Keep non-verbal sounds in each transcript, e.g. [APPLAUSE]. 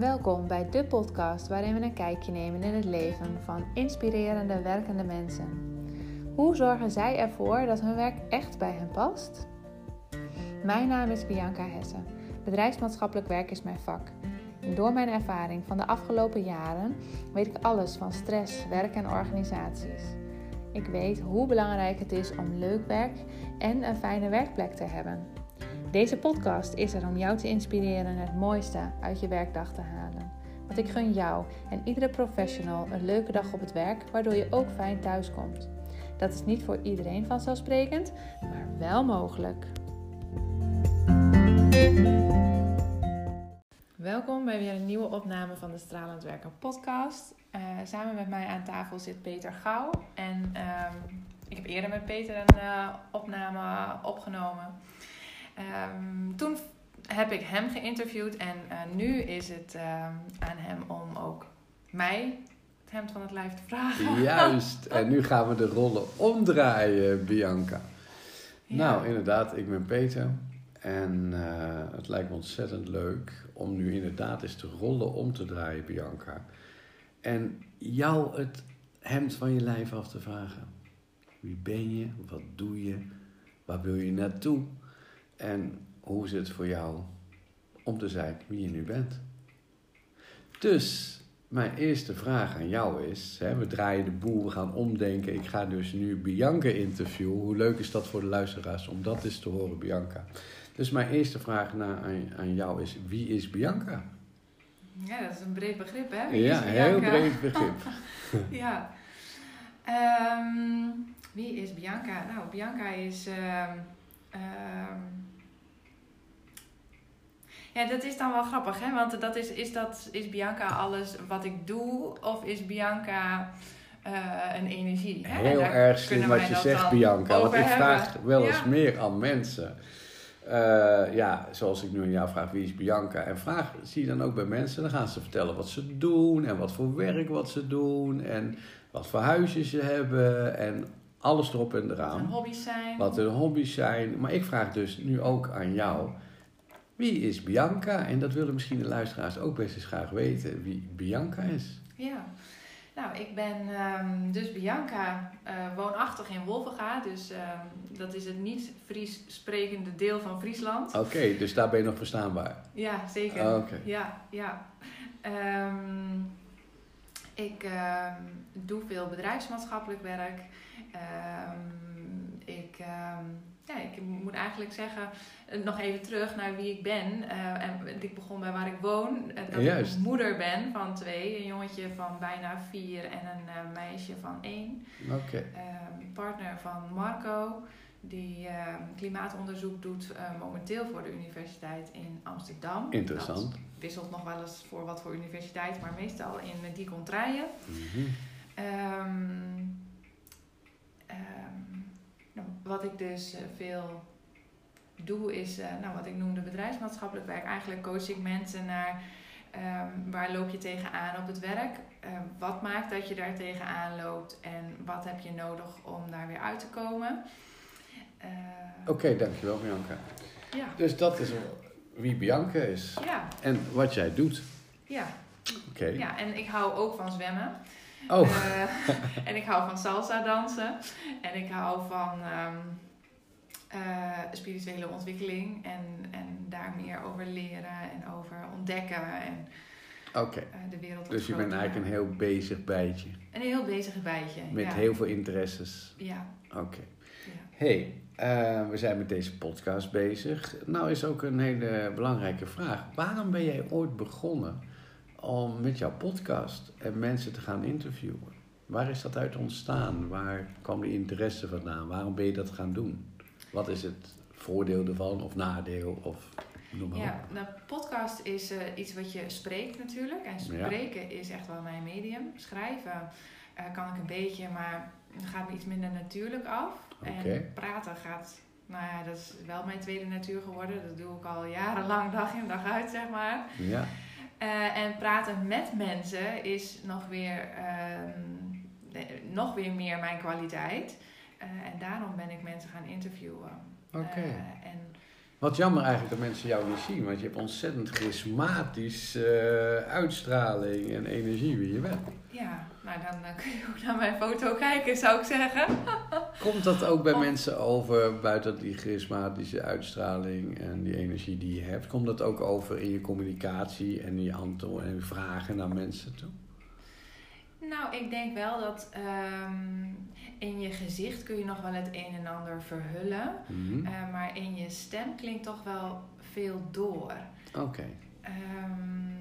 Welkom bij de podcast waarin we een kijkje nemen in het leven van inspirerende werkende mensen. Hoe zorgen zij ervoor dat hun werk echt bij hen past? Mijn naam is Bianca Hessen. Bedrijfsmaatschappelijk werk is mijn vak. Door mijn ervaring van de afgelopen jaren weet ik alles van stress, werk en organisaties. Ik weet hoe belangrijk het is om leuk werk en een fijne werkplek te hebben. Deze podcast is er om jou te inspireren het mooiste uit je werkdag te halen. Want ik gun jou en iedere professional een leuke dag op het werk, waardoor je ook fijn thuis komt. Dat is niet voor iedereen vanzelfsprekend, maar wel mogelijk. Welkom bij weer een nieuwe opname van de Stralend Werken podcast. Uh, samen met mij aan tafel zit Peter Gouw. En uh, ik heb eerder met Peter een uh, opname opgenomen. Um, toen heb ik hem geïnterviewd en uh, nu is het uh, aan hem om ook mij het hemd van het lijf te vragen. Juist, en nu gaan we de rollen omdraaien, Bianca. Ja. Nou, inderdaad, ik ben Peter. En uh, het lijkt me ontzettend leuk om nu inderdaad eens de rollen om te draaien, Bianca. En jou het hemd van je lijf af te vragen. Wie ben je? Wat doe je? Waar wil je naartoe? En hoe is het voor jou om te zijn wie je nu bent? Dus mijn eerste vraag aan jou is: hè, we draaien de boel, we gaan omdenken. Ik ga dus nu Bianca interviewen. Hoe leuk is dat voor de luisteraars om dat eens te horen, Bianca? Dus mijn eerste vraag naar, aan, aan jou is: wie is Bianca? Ja, dat is een breed begrip, hè? Wie ja, een heel breed begrip. [LAUGHS] [LAUGHS] ja. Um, wie is Bianca? Nou, Bianca is. Um, um, ja, dat is dan wel grappig, hè? Want dat is, is, dat, is Bianca alles wat ik doe? Of is Bianca uh, een energie? Hè? Heel erg slim wat je zegt, Bianca. Want ik vraag wel eens ja. meer aan mensen. Uh, ja, zoals ik nu aan jou vraag, wie is Bianca? En vraag, zie je dan ook bij mensen, dan gaan ze vertellen wat ze doen en wat voor werk wat ze doen en wat voor huisjes ze hebben en alles erop en eraan. Wat hun hobby's zijn. Wat hun hobby's zijn. Maar ik vraag dus nu ook aan jou, wie is Bianca? En dat willen misschien de luisteraars ook best eens graag weten, wie Bianca is. Ja, nou, ik ben um, dus Bianca, uh, woonachtig in Wolvenga. Dus um, dat is het niet-Fries sprekende deel van Friesland. Oké, okay, dus daar ben je nog verstaanbaar? Ja, zeker. Oh, okay. Ja, ja. Um, ik doe veel bedrijfsmaatschappelijk werk. ik ja, ik moet eigenlijk zeggen, nog even terug naar wie ik ben. Uh, en ik begon bij waar ik woon. Dat Juist. ik moeder ben van twee. Een jongetje van bijna vier en een uh, meisje van één. Okay. Uh, partner van Marco, die klimaatonderzoek doet momenteel voor de universiteit in Amsterdam. Interessant. Dat wisselt nog wel eens voor wat voor universiteit, maar meestal in die contraien. Mm -hmm. um, wat ik dus uh, veel doe is, uh, nou, wat ik noemde bedrijfsmaatschappelijk werk. Eigenlijk coach ik mensen naar um, waar loop je tegenaan op het werk? Uh, wat maakt dat je daar tegenaan loopt? En wat heb je nodig om daar weer uit te komen? Oké, okay, dankjewel Bianca. Ja. Dus dat is wie Bianca is. Ja. En wat jij doet. Ja. Oké. Okay. Ja, en ik hou ook van zwemmen. Oh. Uh, en ik hou van salsa dansen. En ik hou van um, uh, spirituele ontwikkeling. En, en daar meer over leren en over ontdekken. En okay. uh, de wereld Dus je bent eigenlijk een heel bezig bijtje. Een heel bezig bijtje, Met ja. heel veel interesses. Ja. Oké. Okay. Ja. hey, we zijn met deze podcast bezig. Nou is ook een hele belangrijke vraag. Waarom ben jij ooit begonnen om met jouw podcast en mensen te gaan interviewen. Waar is dat uit ontstaan? Waar kwam die interesse vandaan? Waarom ben je dat gaan doen? Wat is het voordeel ervan of nadeel? Of noem maar ja, op. nou, podcast is uh, iets wat je spreekt natuurlijk. En spreken ja. is echt wel mijn medium. Schrijven uh, kan ik een beetje, maar gaat me iets minder natuurlijk af. Okay. En praten gaat, nou ja, dat is wel mijn tweede natuur geworden. Dat doe ik al jarenlang dag in dag uit, zeg maar. Ja. Uh, en praten met mensen is nog weer, uh, nog weer meer mijn kwaliteit. Uh, en daarom ben ik mensen gaan interviewen. Oké. Okay. en Wat jammer eigenlijk dat mensen jou niet zien, want je hebt ontzettend charismatisch uh, uitstraling en energie wie je bent. Ja, nou dan uh, kun je ook naar mijn foto kijken, zou ik zeggen. [LAUGHS] Komt dat ook bij mensen over, buiten die charismatische uitstraling en die energie die je hebt, komt dat ook over in je communicatie en je antwoorden en vragen naar mensen toe? Nou, ik denk wel dat um, in je gezicht kun je nog wel het een en ander verhullen. Mm maar in je stem klinkt toch wel veel door. Oké. Okay. Um,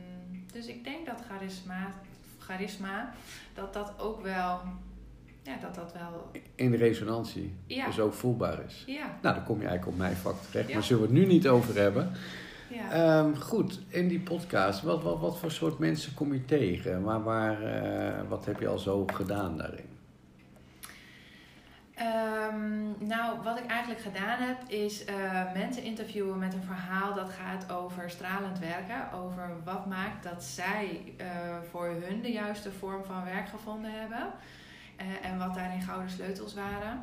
dus ik denk dat charisma, charisma, dat dat ook wel... Ja, dat dat wel... In resonantie ja. dus ook voelbaar is. Ja. Nou, dan kom je eigenlijk op mijn vak terecht. Ja. Maar zullen we het nu niet over hebben. Ja. Um, goed, in die podcast, wat, wat, wat voor soort mensen kom je tegen? Waar, waar, uh, wat heb je al zo gedaan daarin? Um, nou, wat ik eigenlijk gedaan heb, is uh, mensen interviewen met een verhaal dat gaat over stralend werken. Over wat maakt dat zij uh, voor hun de juiste vorm van werk gevonden hebben. Uh, en wat daarin gouden sleutels waren.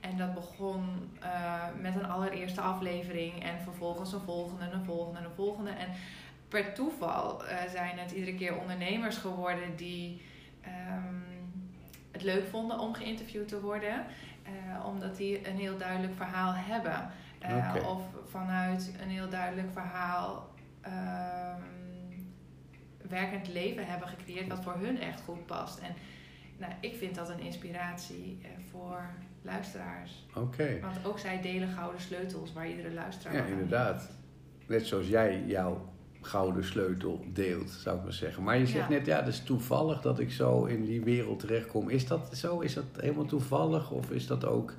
En dat begon uh, met een allereerste aflevering en vervolgens een volgende, een volgende, een volgende. En per toeval uh, zijn het iedere keer ondernemers geworden die um, het leuk vonden om geïnterviewd te worden. Uh, omdat die een heel duidelijk verhaal hebben. Okay. Of vanuit een heel duidelijk verhaal um, werkend leven hebben gecreëerd wat voor hun echt goed past. En nou, ik vind dat een inspiratie voor luisteraars. Oké. Want ook zij delen gouden sleutels waar iedere luisteraar Ja, inderdaad. Net zoals jij jouw gouden sleutel deelt, zou ik maar zeggen. Maar je zegt net, ja, het is toevallig dat ik zo in die wereld terechtkom. Is dat zo? Is dat helemaal toevallig? Of is dat ook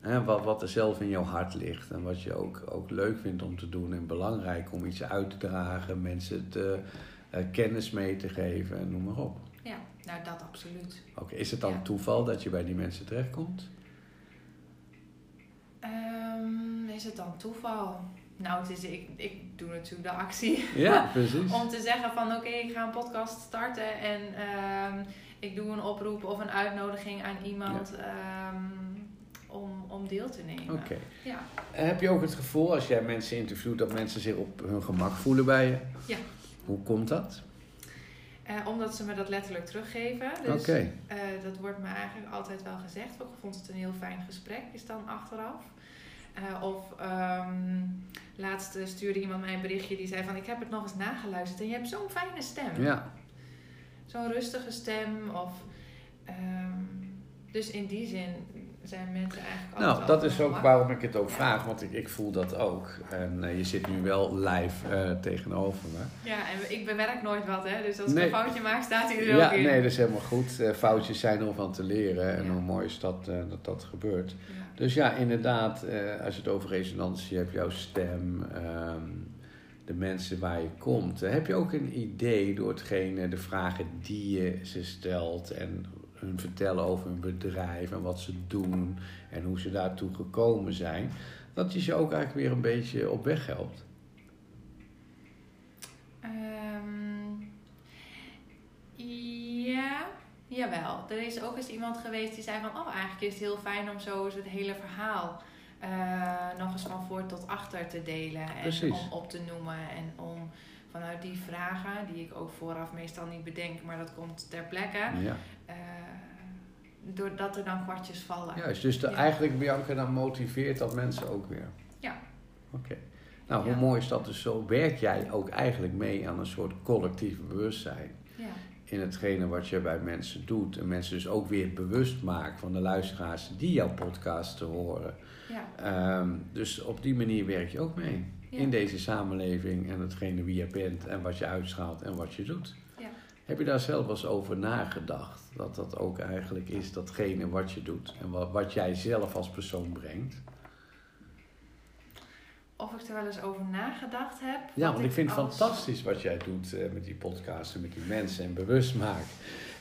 hè, wat, wat er zelf in jouw hart ligt? En wat je ook, ook leuk vindt om te doen en belangrijk om iets uit te dragen, mensen te, uh, kennis mee te geven en noem maar op. Nou dat absoluut. Oké, is het dan toeval dat je bij die mensen terechtkomt? Um, is het dan toeval? Nou, het is, ik, ik doe natuurlijk de actie. Ja, [LAUGHS] precies. om te zeggen van oké, ik ga een podcast starten en um, ik doe een oproep of een uitnodiging aan iemand um, om, om deel te nemen. Oké. Ja. Heb je ook het gevoel als jij mensen interviewt dat mensen zich op hun gemak voelen bij je? Ja. Hoe komt dat? Uh, omdat ze me dat letterlijk teruggeven. Dus okay. uh, dat wordt me eigenlijk altijd wel gezegd. Ik vond het een heel fijn gesprek, is dan achteraf. Uh, of um, laatst stuurde iemand mij een berichtje die zei van... ik heb het nog eens nageluisterd en je hebt zo'n fijne stem. Ja. Zo'n rustige stem. Of, um, dus in die zin zijn mensen eigenlijk Nou, dat is ook waarom ik het ook vraag, want ik, ik voel dat ook. En uh, je zit nu wel live uh, tegenover me. Ja, en ik bewerk nooit wat, hè. Dus als nee. ik een foutje maak, staat hij er ja, ook in. nee, dat is helemaal goed. Uh, foutjes zijn er van te leren en ja. hoe mooi is dat dat, dat gebeurt. Dus ja, inderdaad, als je het over resonantie hebt, jouw stem... Um, de mensen waar je komt. Heb je ook een idee door hetgene, de vragen die je ze stelt en hun vertellen over hun bedrijf en wat ze doen en hoe ze daartoe gekomen zijn, dat je ze ook eigenlijk weer een beetje op weg helpt? Um, ja, jawel. Er is ook eens iemand geweest die zei van, oh eigenlijk is het heel fijn om zo eens het hele verhaal uh, nog eens van voor tot achter te delen en Precies. om op te noemen en om vanuit die vragen, die ik ook vooraf meestal niet bedenk, maar dat komt ter plekke. Ja. Uh, doordat er dan kwartjes vallen. Juist, dus de, ja. eigenlijk Bianca dan motiveert dat mensen ook weer. Ja. Oké. Okay. Nou, hoe ja. mooi is dat dus zo? Werk jij ook eigenlijk mee aan een soort collectief bewustzijn? Ja. In hetgene wat je bij mensen doet. En mensen dus ook weer bewust maakt van de luisteraars die jouw podcast te horen. Ja. Um, dus op die manier werk je ook mee. Ja. In deze samenleving en hetgene wie je bent en wat je uitstraalt en wat je doet. Ja. Heb je daar zelf eens over nagedacht? Dat dat ook eigenlijk is datgene wat je doet en wat, wat jij zelf als persoon brengt? Of ik er wel eens over nagedacht heb. Ja, want ik vind het als... fantastisch wat jij doet uh, met die podcast en met die mensen en bewust maakt.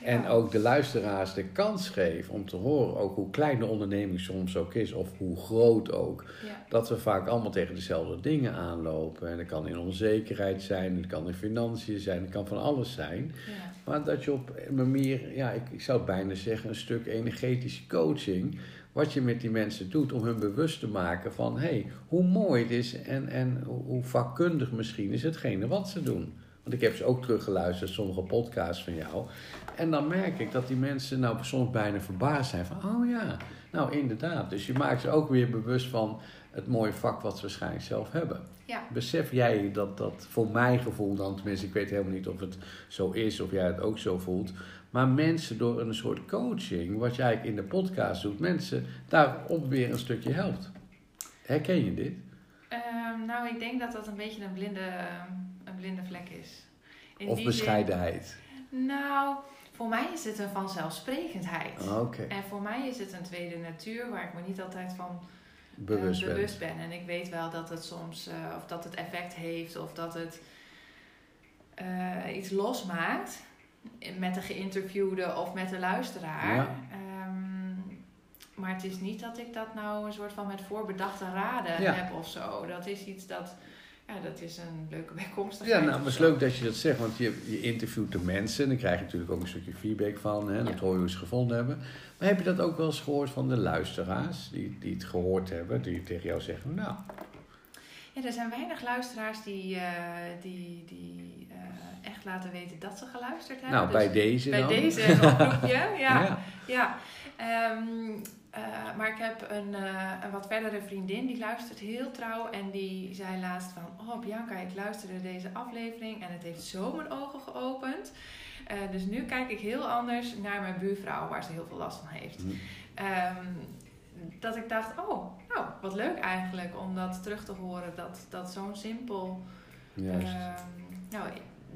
Ja. En ook de luisteraars de kans geeft om te horen ook hoe klein de onderneming soms ook is, of hoe groot ook. Ja. Dat we vaak allemaal tegen dezelfde dingen aanlopen. En dat kan in onzekerheid zijn, het kan in financiën zijn, het kan van alles zijn. Ja. Maar dat je op een manier, ja, ik, ik zou bijna zeggen, een stuk energetische coaching wat je met die mensen doet om hun bewust te maken van hé, hey, hoe mooi het is en, en hoe vakkundig misschien is hetgene wat ze doen. Want ik heb ze ook teruggeluisterd, sommige podcasts van jou. En dan merk ik dat die mensen nou soms bijna verbaasd zijn van, oh ja, nou inderdaad. Dus je maakt ze ook weer bewust van het mooie vak wat ze waarschijnlijk zelf hebben. Ja. Besef jij dat dat voor mijn gevoel dan, tenminste ik weet helemaal niet of het zo is of jij het ook zo voelt. Maar mensen door een soort coaching, wat jij in de podcast doet, mensen daarop weer een stukje helpt. Herken je dit? Ehm, nou, ik denk dat dat een beetje een blinde, een blinde vlek is. In of bescheidenheid? Zin, nou, voor mij is het een vanzelfsprekendheid. Ah, oké. En voor mij is het een tweede natuur waar ik me niet altijd van bewust, uh, bewust ben. En ik weet wel dat het soms, uh, of dat het effect heeft, of dat het uh, iets losmaakt met de geïnterviewde of met de luisteraar. Ja. Um, maar het is niet dat ik dat nou een soort van met voorbedachte raden Ja. heb of zo. Dat is iets dat, ja, dat is een leuke bijkomstigheid. Ja, nou, maar het is leuk dat je dat zegt, want je, je interviewt de mensen en dan krijg je natuurlijk ook een stukje feedback van, hè, dat Ja. hoor je hoe ze gevonden hebben. Maar heb je dat ook wel eens gehoord van de luisteraars, die, die het gehoord hebben, die tegen jou zeggen, nou, Ja, er zijn weinig luisteraars die, eh, die, die echt laten weten dat ze geluisterd hebben. nou Dus bij deze bij dan. deze oproepje. [LAUGHS] ja. Ja. Ja, ehm, eh, maar ik heb een, eh, een wat verdere vriendin die luistert heel trouw en die zei laatst van, oh Bianca, ik luisterde deze aflevering en het heeft zo mijn ogen geopend. Eh, dus nu kijk ik heel anders naar mijn buurvrouw, waar ze heel veel last van heeft. Hm. Ehm, dat ik dacht, oh, nou, wat leuk eigenlijk om dat terug te horen, dat, dat zo'n simpel, Juist, ehm, nou,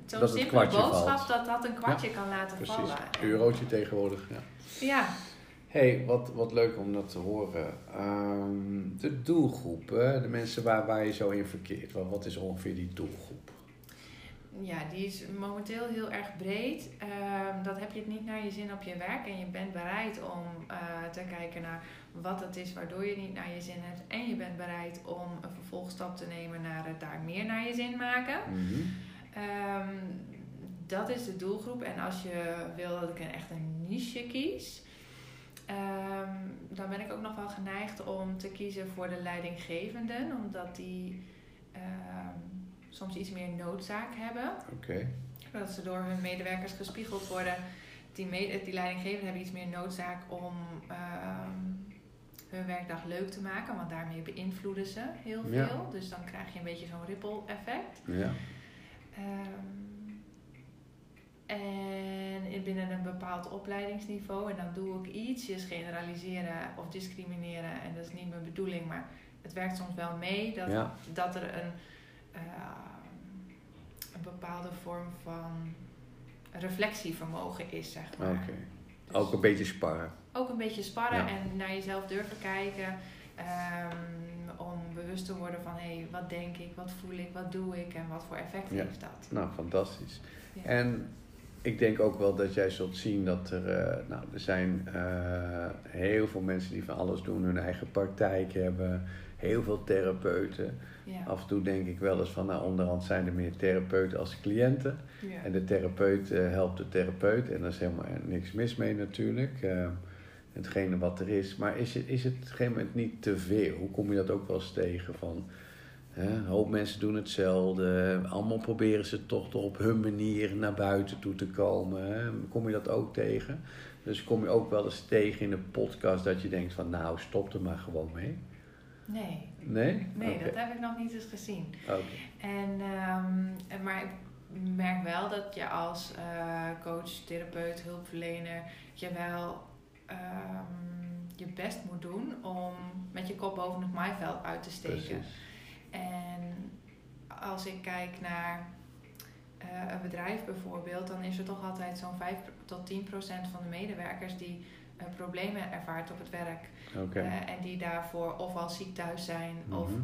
zo'n simpele boodschap, valt. dat dat een kwartje kan laten precies. vallen. En- Eurotje tegenwoordig, ja. Ja, hey, wat, wat leuk om dat te horen. Ehm, de doelgroep, hè, de mensen waar, waar je zo in verkeert, wat, wat is ongeveer die doelgroep? Ja, die is momenteel heel erg breed. Ehm, dat heb je het niet naar je zin op je werk en je bent bereid om eh, te kijken naar wat het is waardoor je niet naar je zin hebt. En je bent bereid om een vervolgstap te nemen naar het daar meer naar je zin maken. Mhm. Ehm, dat is de doelgroep. En als je wil dat ik een echt een niche kies, ehm, dan ben ik ook nog wel geneigd om te kiezen voor de leidinggevenden, omdat die ehm, soms iets meer noodzaak hebben. Oké, Dat ze door hun medewerkers gespiegeld worden. Die, die leidinggevenden hebben iets meer noodzaak om hun werkdag leuk te maken, want daarmee beïnvloeden ze heel veel. Ja. Dus dan krijg je een beetje zo'n ripple effect. ja. Ehm, en in- binnen een bepaald opleidingsniveau. En dan doe ik ietsjes generaliseren of discrimineren. En dat is niet mijn bedoeling, maar het werkt soms wel mee dat, Ja. dat er een, ehm, een bepaalde vorm van reflectievermogen is, zeg maar. Dus Ook een beetje sparren. ook een beetje sparren Ja. en naar jezelf durven kijken. om bewust te worden van hé, hey, wat denk ik, wat voel ik, wat doe ik en wat voor effect Ja. heeft dat. Nou, fantastisch. Ja. En ik denk ook wel dat jij zult zien dat er, eh, nou, er zijn eh, heel veel mensen die van alles doen, hun eigen praktijk hebben, heel veel therapeuten. Ja. Af en toe denk ik wel eens van, nou, onderhand zijn er meer therapeuten als cliënten. En de therapeut eh, helpt de therapeut en daar is helemaal niks mis mee natuurlijk. Hetgene wat er is. Maar is het, is het op een gegeven moment niet te veel? Hoe kom je dat ook wel eens tegen van... Hè, een hoop mensen doen hetzelfde. Allemaal proberen ze toch, op hun manier naar buiten toe te komen. Hè. Kom je dat ook tegen? Dus kom je ook wel eens tegen in een podcast dat je denkt van... Nou, stop er maar gewoon mee. Nee, Nee? nee dat heb ik nog niet eens gezien. Oké. En, ehm, maar ik merk wel dat je als eh, coach, therapeut, hulpverlener, je wel ehm, je best moet doen om met je kop boven het maaiveld uit te steken. Precies. En als ik kijk naar eh, een bedrijf bijvoorbeeld, dan is er toch altijd zo'n 5 tot 10 procent van de medewerkers die eh, problemen ervaart op het werk. Eh, en die daarvoor of al ziek thuis zijn of Mhm.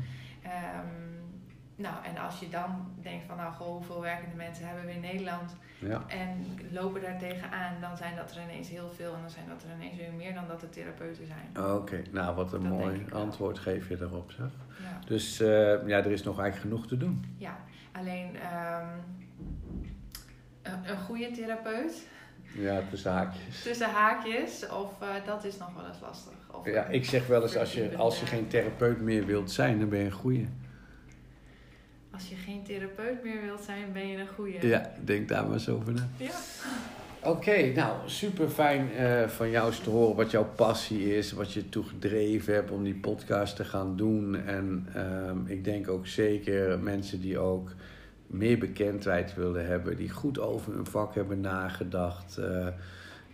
Nou, en als je dan denkt van, nou, goh, hoeveel werkende mensen hebben we in Nederland Ja. en lopen daar tegenaan, dan zijn dat er ineens heel veel en dan zijn dat er ineens weer meer dan dat er therapeuten zijn. Oké, nou wat een Dat mooi wel. antwoord geef je daarop zeg. Ja, Dus eh, ja, er is nog eigenlijk genoeg te doen. ja. alleen ehm, een, een goede therapeut Ja, tussen haakjes. Tussen haakjes, of uh, dat is nog wel eens lastig. Of ja, ik zeg wel eens, als je, als je geen therapeut meer wilt zijn, dan ben je een goeie. Als je geen therapeut meer wilt zijn, ben je een goeie. Ja, denk daar maar eens over na. Ja. Oké, nou super fijn uh, van jou eens te horen wat jouw passie is, wat je toe gedreven hebt om die podcast te gaan doen. En um, ik denk ook zeker mensen die ook meer bekendheid willen hebben, die goed over hun vak hebben nagedacht, uh,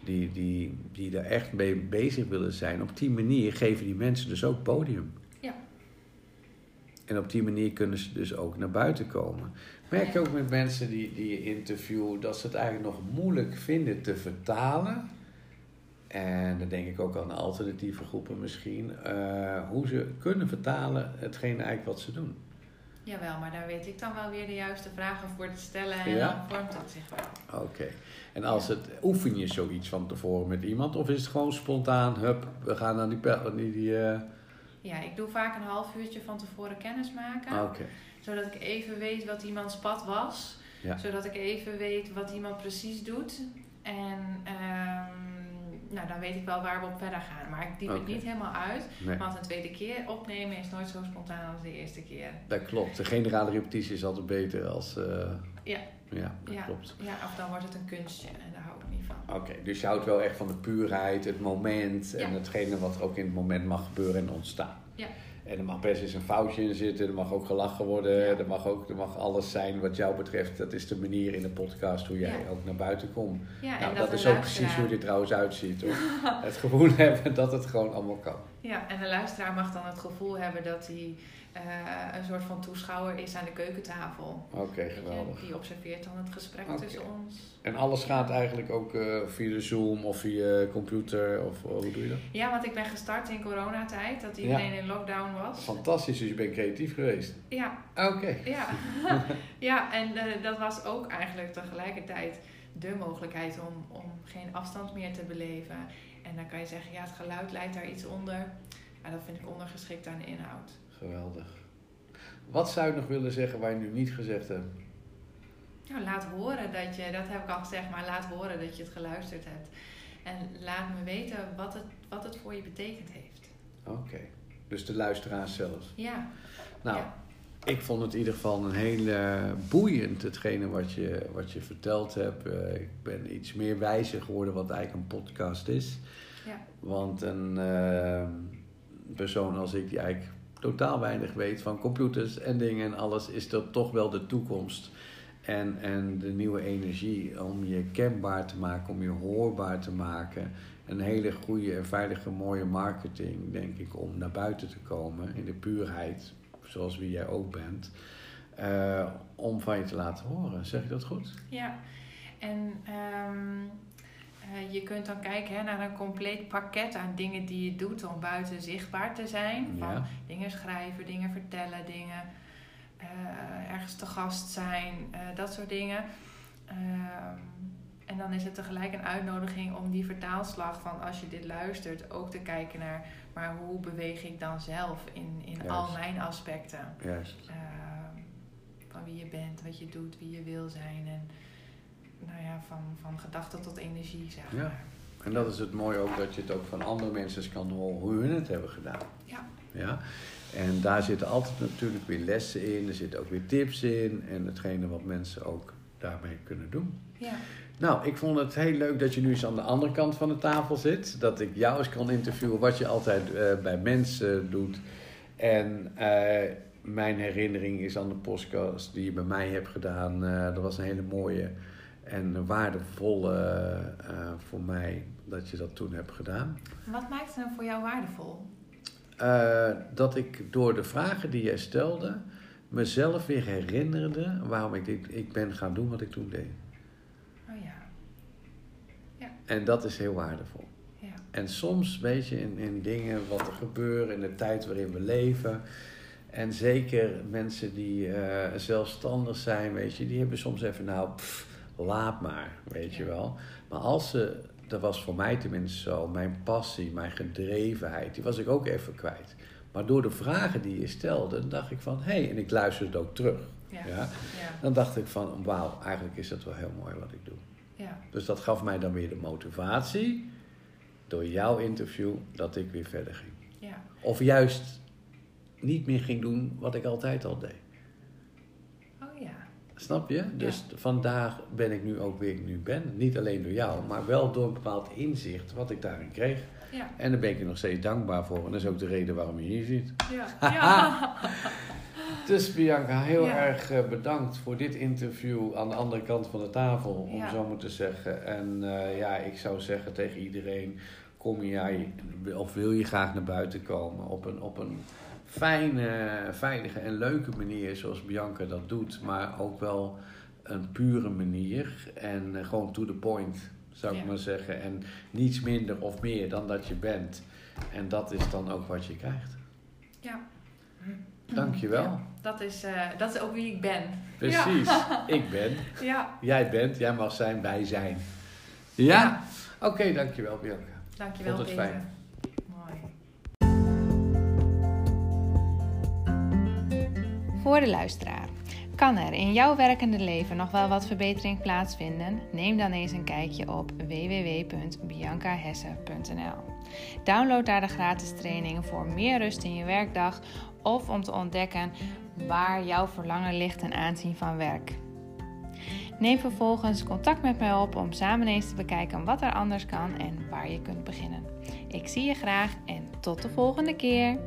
die, die, die daar echt mee bezig willen zijn. Op die manier geven die mensen dus ook podium. En op die manier kunnen ze dus ook naar buiten komen. Merk je ook met mensen die, die je interviewen dat ze het eigenlijk nog moeilijk vinden te vertalen. En dan denk ik ook aan alternatieve groepen misschien. Uh, hoe ze kunnen vertalen hetgeen eigenlijk wat ze doen. Jawel, maar daar weet ik dan wel weer de juiste vragen voor te stellen en ja? dan vormt het zich wel. Oké. En als het, oefen je zoiets van tevoren met iemand of is het gewoon spontaan, hup, we gaan naar die... die, die uh... Ja, ik doe vaak een half uurtje van tevoren kennis maken. Ah, zodat ik even weet wat iemands pad was. Zodat ik even weet wat iemand precies doet. En um, nou, dan weet ik wel waar we op verder gaan. Maar ik diep het niet helemaal uit. Want een tweede keer opnemen is nooit zo spontaan als de eerste keer. Dat klopt. De generale repetitie is altijd beter als... Uh... Ja. Ja, dat ja. klopt. Ja, of dan wordt het een kunstje en daar Oké, dus je houdt wel echt van de puurheid, het moment en hetgene wat er ook in het moment mag gebeuren en ontstaan. Ja. En er mag best eens een foutje in zitten, er mag ook gelachen worden, er, mag ook, er mag alles zijn wat jou betreft. Dat is de manier in de podcast hoe jij ook naar buiten komt. Ja, nou, en dat, is ook precies hoe dit trouwens uitziet. Hoor. [LAUGHS] het gevoel [LAUGHS] hebben dat het gewoon allemaal kan. Ja, en de luisteraar mag dan het gevoel hebben dat hij uh, een soort van toeschouwer is aan de keukentafel. Oké, geweldig. Die observeert dan het gesprek tussen ons. En alles gaat eigenlijk ook uh, via de Zoom of via computer of uh, hoe doe je dat? Ja, want ik ben gestart in coronatijd, dat iedereen in lockdown was. Fantastisch, dus je bent creatief geweest. Ja. Oké. Ja. [LAUGHS] ja, en dat was ook eigenlijk tegelijkertijd de mogelijkheid om, om geen afstand meer te beleven. En dan kan je zeggen, ja, het geluid leidt daar iets onder. Ja, dat vind ik ondergeschikt aan de inhoud. Geweldig. Wat zou je nog willen zeggen waar je nu niet gezegd hebt? Nou, laat horen dat je, dat heb ik al gezegd, maar laat horen dat je het geluisterd hebt. En laat me weten wat het, wat het voor je betekend heeft. Oké, dus de luisteraars zelf. Ja. Nou, ik vond het in ieder geval een heel boeiend, hetgene wat je, wat je verteld hebt. Uh, ik ben iets meer wijzer geworden wat eigenlijk een podcast is. Ja. Want een uh, persoon als ik, die eigenlijk totaal weinig weet van computers en dingen en alles, is dat toch wel de toekomst. En, en de nieuwe energie om je kenbaar te maken, om je hoorbaar te maken. Een hele goede en veilige, mooie marketing, denk ik, om naar buiten te komen in de puurheid, zoals wie jij ook bent. Uh, om van je te laten horen. Zeg je dat goed? Ja, en um, uh, je kunt dan kijken hè, naar een compleet pakket aan dingen die je doet om buiten zichtbaar te zijn. Van Ja. dingen schrijven, dingen vertellen, dingen uh, ergens te gast zijn, uh, dat soort dingen. Ehm, en dan is het tegelijk een uitnodiging om die vertaalslag van als je dit luistert ook te kijken naar, maar hoe beweeg ik dan zelf in, in al mijn aspecten? Juist. Ehm, van wie je bent, wat je doet, wie je wil zijn en nou ja, van, van gedachte tot energie, zeg maar. Ja. En dat is het mooie ook, dat je het ook van andere mensen kan horen hoe hun het hebben gedaan. Ja. ja? En daar zitten altijd natuurlijk weer lessen in, er zitten ook weer tips in en hetgene wat mensen ook daarmee kunnen doen. Ja. Nou, ik vond het heel leuk dat je nu eens aan de andere kant van de tafel zit. Dat ik jou eens kan interviewen wat je altijd uh, bij mensen doet. En uh, mijn herinnering is aan de podcast die je bij mij hebt gedaan. Uh, dat was een hele mooie en waardevolle voor mij dat je dat toen hebt gedaan. Wat maakt het nou voor jou waardevol? Uh, dat ik door de vragen die jij stelde, mezelf weer herinnerde waarom ik dit, ik ben gaan doen wat ik toen deed. Oh ja. ja. En dat is heel waardevol. Ja. En soms, weet je, in, in dingen wat er gebeuren, in de tijd waarin we leven. En zeker mensen die uh, zelfstandig zijn, weet je, die hebben soms even, nou, pff, laat maar, weet je wel. Maar als ze dat was voor mij tenminste zo. Mijn passie, mijn gedrevenheid, die was ik ook even kwijt. Maar door de vragen die je stelde, dacht ik van... hé, hey, en ik luisterde ook terug. Ja. Ja? Ja. Dan dacht ik van, wauw, eigenlijk is dat wel heel mooi wat ik doe. Ja. Dus dat gaf mij dan weer de motivatie door jouw interview dat ik weer verder ging. Ja. Of juist niet meer ging doen wat ik altijd al deed. Snap je? Dus vandaar ben ik nu ook wie ik nu ben. Niet alleen door jou, maar wel door een bepaald inzicht wat ik daarin kreeg. Ja. En daar ben ik je nog steeds dankbaar voor. En dat is ook de reden waarom je hier zit. Ja. [LAUGHS] ja. Dus Bianca, heel Ja. erg eh, bedankt voor dit interview aan de andere kant van de tafel, om zo maar te zeggen. En eh, ja, ik zou zeggen tegen iedereen, kom jij of wil je graag naar buiten komen op een, op een fijne, veilige en leuke manier zoals Bianca dat doet, maar ook wel een pure manier en eh, gewoon to the point, zou ik Ja. maar zeggen. En niets minder of meer dan dat je bent. En dat is dan ook wat je krijgt. ja. Dankjewel. Ja, dat, is, eh, dat is ook wie ik ben. Precies, [LAUGHS] ik ben. Ja. Jij bent, jij mag zijn, wij zijn. Ja? Oké, dankjewel Bianca. Dankjewel, Vond het Peter. fijn. Voor de luisteraar. Kan er in jouw werkende leven nog wel wat verbetering plaatsvinden? Neem dan eens een kijkje op www.biancahesse.nl. Download daar de gratis trainingen voor meer rust in je werkdag of om te ontdekken waar jouw verlangen ligt ten aanzien van werk. Neem vervolgens contact met mij op om samen eens te bekijken wat er anders kan en waar je kunt beginnen. Ik zie je graag en tot de volgende keer.